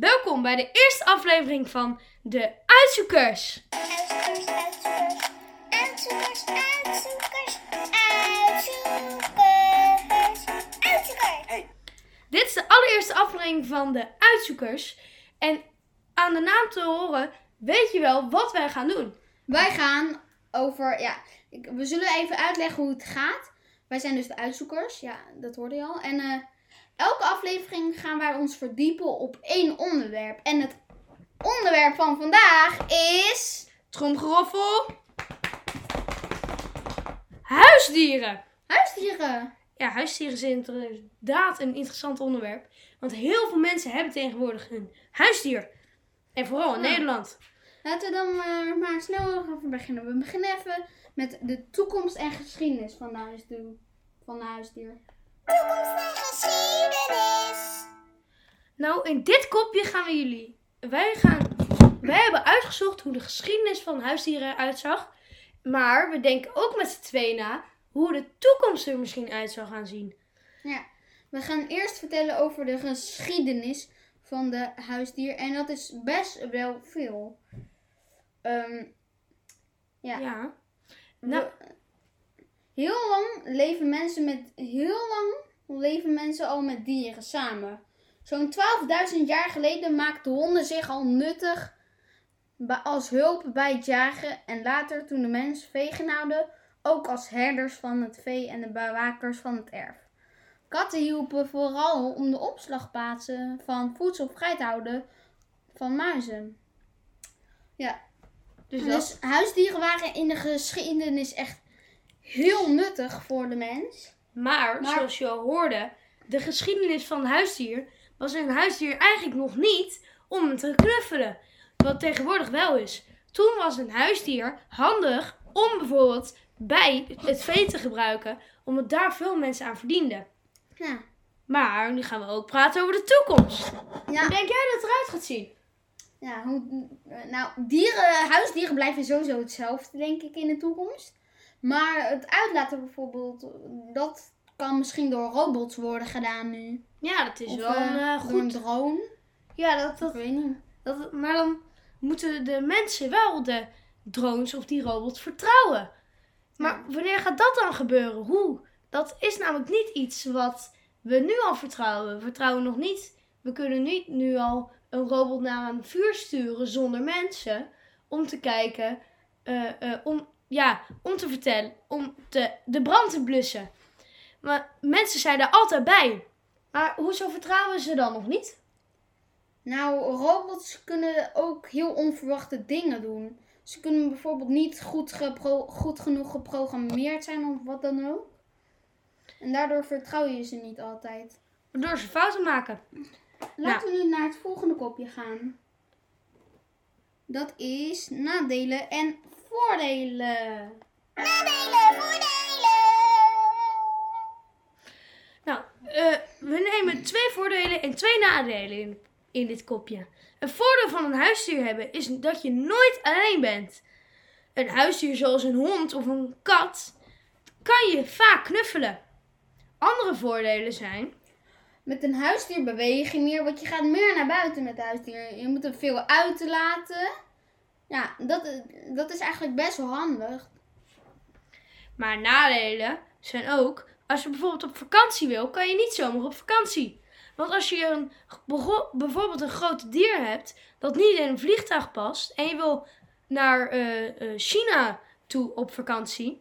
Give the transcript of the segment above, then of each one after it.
Welkom bij de eerste aflevering van de Uitzoekers. Uitzoekers, uitzoekers, uitzoekers, uitzoekers, uitzoekers, uitzoekers. Dit is de allereerste aflevering van de Uitzoekers. En aan de naam te horen weet je wel wat wij gaan doen. Wij gaan over, ja, we zullen even uitleggen hoe het gaat. Wij zijn dus de uitzoekers, ja, dat hoorde je al. En eh, elke aflevering gaan wij ons verdiepen op één onderwerp. En het onderwerp van vandaag is Tromgeroffel. Huisdieren. huisdieren. Ja, huisdieren zijn inderdaad een interessant onderwerp. Want heel veel mensen hebben tegenwoordig een huisdier. En vooral in Ja. Nederland. Laten we dan eh, maar snel over beginnen. We beginnen even met de toekomst en geschiedenis van de huisdier. Van de huisdier. Toekomst en geschiedenis. Nou, in dit kopje gaan we jullie. Wij, gaan, wij hebben uitgezocht hoe de geschiedenis van huisdieren eruit zag. Maar we denken ook met z'n tweeën na hoe de toekomst er misschien uit zou gaan zien. Ja, we gaan eerst vertellen over de geschiedenis van de huisdier. En dat is best wel veel. Ehm, ja. Ja. Nou, heel lang leven mensen met. Heel lang leven mensen al met dieren samen. Zo'n 12.000 jaar geleden maakten honden zich al nuttig als hulp bij het jagen. En later, toen de mens vee ging houden, ook als herders van het vee en de bewakers van het erf. Katten hielpen vooral om de opslagplaatsen van voedsel vrij te houden van muizen. Ja, dus dat. dus huisdieren waren in de geschiedenis echt heel nuttig voor de mens. Maar, Maar- zoals je al hoorde, de geschiedenis van een huisdier was een huisdier eigenlijk nog niet om het te knuffelen. Wat tegenwoordig wel is. Toen was een huisdier handig om bijvoorbeeld bij het vee te gebruiken, omdat daar veel mensen aan verdienden. Ja. Maar nu gaan we ook praten over de toekomst. Ja, Hoe denk jij dat het eruit gaat zien? ja hoe, nou, dieren, huisdieren blijven sowieso hetzelfde, denk ik, in de toekomst. Maar het uitlaten bijvoorbeeld, dat kan misschien door robots worden gedaan nu. Ja, dat is Of, wel een, eh, eh, door een goed. drone. Ja, dat, Ik dat, weet niet. dat, maar dan moeten de mensen wel de drones of die robots vertrouwen. Maar wanneer gaat dat dan gebeuren? Hoe? Dat is namelijk niet iets wat we nu al vertrouwen. We vertrouwen nog niet. We kunnen niet nu al een robot naar een vuur sturen zonder mensen. Om te kijken, eh, om, ja, om te vertellen, om te, de brand te blussen. Maar mensen zijn er altijd bij. Maar hoezo vertrouwen we ze dan nog niet? Nou, robots kunnen ook heel onverwachte dingen doen. Ze kunnen bijvoorbeeld niet goed, gepro- goed genoeg geprogrammeerd zijn of wat dan ook. En daardoor vertrouw je ze niet altijd. Waardoor ze fouten maken. Laten we nu naar het volgende kopje gaan. Dat is nadelen en voordelen. Nadelen, voordelen. Nou, eh, we nemen twee voordelen en twee nadelen in, in dit kopje. Een voordeel van een huisdier hebben is dat je nooit alleen bent. Een huisdier zoals een hond of een kat kan je vaak knuffelen. Andere voordelen zijn, Met een huisdier beweeg je meer, want je gaat meer naar buiten met huisdier. Je moet er veel uit laten. Ja, dat, dat is eigenlijk best wel handig. maar nadelen zijn ook, als je bijvoorbeeld op vakantie wil, kan je niet zomaar op vakantie. Want als je een, bijvoorbeeld een groot dier hebt dat niet in een vliegtuig past en je wil naar eh, eh, China toe op vakantie,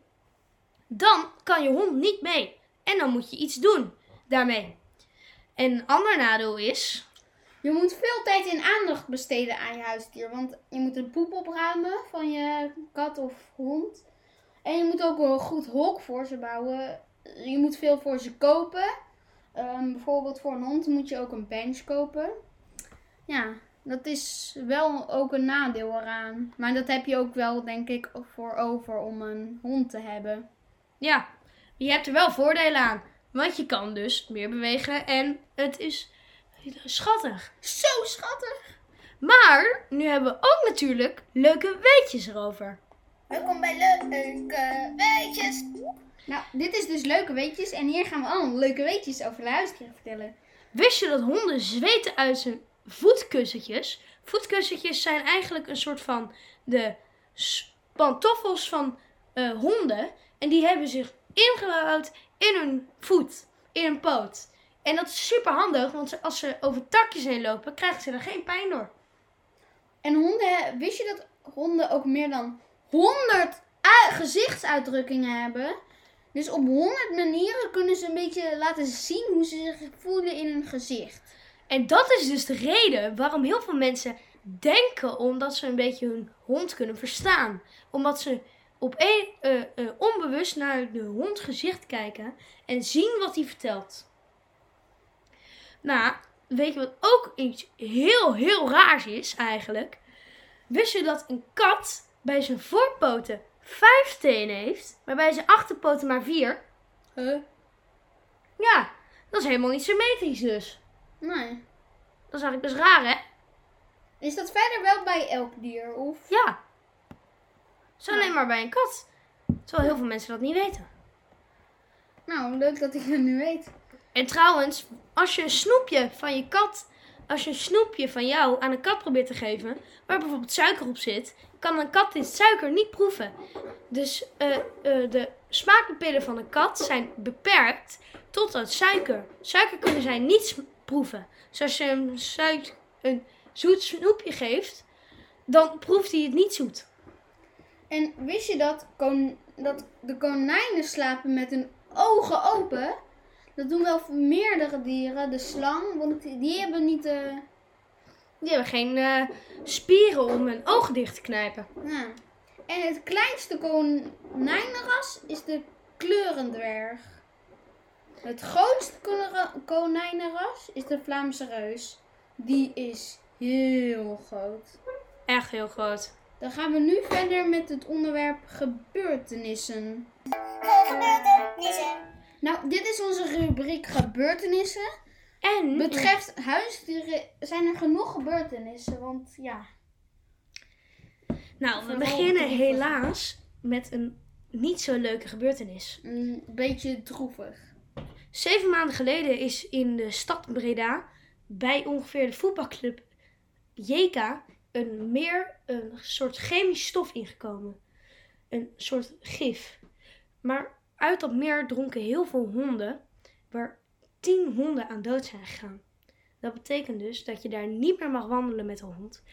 dan kan je hond niet mee. En dan moet je iets doen daarmee. En een ander nadeel is, Je moet veel tijd en aandacht besteden aan je huisdier. Want je moet de poep opruimen van je kat of hond. En je moet ook een goed hok voor ze bouwen. Je moet veel voor ze kopen. Ehm, bijvoorbeeld voor een hond moet je ook een bench kopen. Ja, dat is wel ook een nadeel eraan. Maar dat heb je ook wel, denk ik, voor over om een hond te hebben. ja, je hebt er wel voordelen aan. Want je kan dus meer bewegen en het is schattig. Zo schattig! Maar nu hebben we ook natuurlijk leuke weetjes erover. Welkom bij Leuke Weetjes. Nou, dit is dus leuke weetjes. En hier gaan we allemaal leuke weetjes over de huisdieren vertellen. Wist je dat honden zweten uit, zijn, voetkussentjes. Voetkussentjes zijn eigenlijk een soort van de pantoffels van eh, honden. En die hebben zich ingebouwd in hun voet, in hun poot. En dat is super handig, want als ze over takjes heen lopen, krijgen ze er geen pijn door. En honden, wist je dat honden ook meer dan 100 ui- gezichtsuitdrukkingen hebben? Dus op 100 manieren kunnen ze een beetje laten zien hoe ze zich voelen in hun gezicht. En dat is dus de reden waarom heel veel mensen denken omdat ze een beetje hun hond kunnen verstaan. Omdat ze op een, eh, eh, onbewust naar de hond gezicht kijken en zien wat hij vertelt. Nou, weet je wat ook iets heel, heel raars is eigenlijk? Wist je dat een kat bij zijn voorpoten vijf tenen heeft, maar bij zijn achterpoten maar vier? Ja, dat is helemaal niet symmetrisch dus. Nee. Dat is eigenlijk best raar, hè? Is dat verder wel bij elk dier? Of? Ja. Zo alleen maar bij een kat. Terwijl heel veel mensen dat niet weten. Nou, leuk dat ik het nu weet. En trouwens, als je een snoepje van je kat, als je een snoepje van jou aan een kat probeert te geven, waar bijvoorbeeld suiker op zit, kan een kat dit suiker niet proeven. Dus eh, eh, de smaakpapillen van een kat zijn beperkt tot aan suiker. Suiker kunnen zij niet proeven. Dus als je suik, een zoet snoepje geeft, dan proeft hij het niet zoet. En wist je dat, kon, dat de konijnen slapen met hun ogen open? Dat doen wel meerdere dieren. De slang, want die, hebben niet... eh Die hebben geen eh, spieren om hun ogen dicht te knijpen. ja. En het kleinste konijnenras is de kleurendwerg. Het grootste konijnenras is de Vlaamse reus. Die is heel groot. Echt heel groot. Dan gaan we nu verder met het onderwerp gebeurtenissen. Gebeurtenissen. Nou, dit is onze rubriek gebeurtenissen. En Betreft huisdieren zijn er genoeg gebeurtenissen, want ja. Nou, we beginnen helaas met een niet zo leuke gebeurtenis. Een beetje droevig. Zeven maanden geleden is in de stad Breda bij ongeveer de voetbalclub JK een meer een soort chemisch stof ingekomen. Een soort gif. Maar uit dat meer dronken heel veel honden, waar tien honden aan dood zijn gegaan. Dat betekent dus dat je daar niet meer mag wandelen met een hond.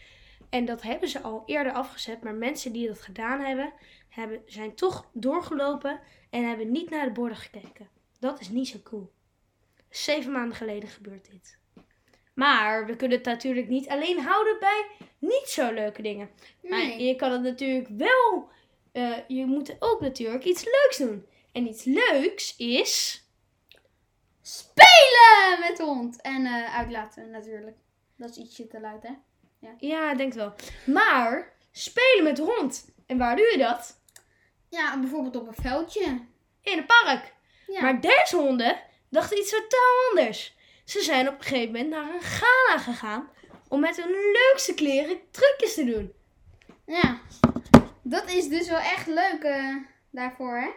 En dat hebben ze al eerder afgezet, maar mensen die dat gedaan hebben, hebben zijn toch doorgelopen en hebben niet naar de borden gekeken. Dat is niet zo cool. Zeven maanden geleden gebeurt dit. Maar we kunnen het natuurlijk niet alleen houden bij niet zo leuke dingen. Maar Nee. je kan het natuurlijk wel. eh, je moet ook natuurlijk iets leuks doen. En iets leuks is. Spelen met de hond. En eh, uitlaten natuurlijk. Dat is ietsje te luid, hè? Ja, ik denk wel. Maar spelen met de hond. En waar doe je dat? Ja, bijvoorbeeld op een veldje. In een park. Ja. Maar deze honden dachten iets totaal anders. Ze zijn op een gegeven moment naar een gala gegaan om met hun leukste kleren trucjes te doen. ja. Dat is dus wel echt leuk eh, daarvoor, hè?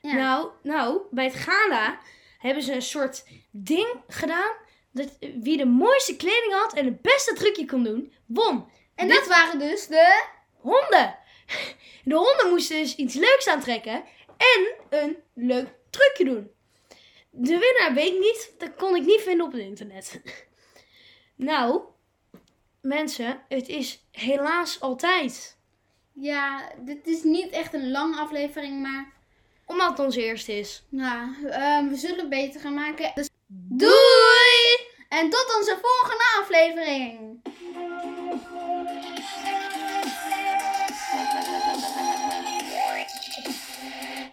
Ja. Nou, nou, bij het gala hebben ze een soort ding gedaan. Dat wie de mooiste kleding had en het beste trucje kon doen, won. en dit- dat waren dus de... Honden. De honden moesten dus iets leuks aantrekken en een leuk trucje doen. De winnaar weet ik niet, dat kon ik niet vinden op het internet. Nou, mensen, het is helaas altijd. Ja, dit is niet echt een lange aflevering, maar... Omdat het onze eerste is. Ja, eh, we zullen het beter gaan maken. Dus Doei! En tot onze volgende aflevering.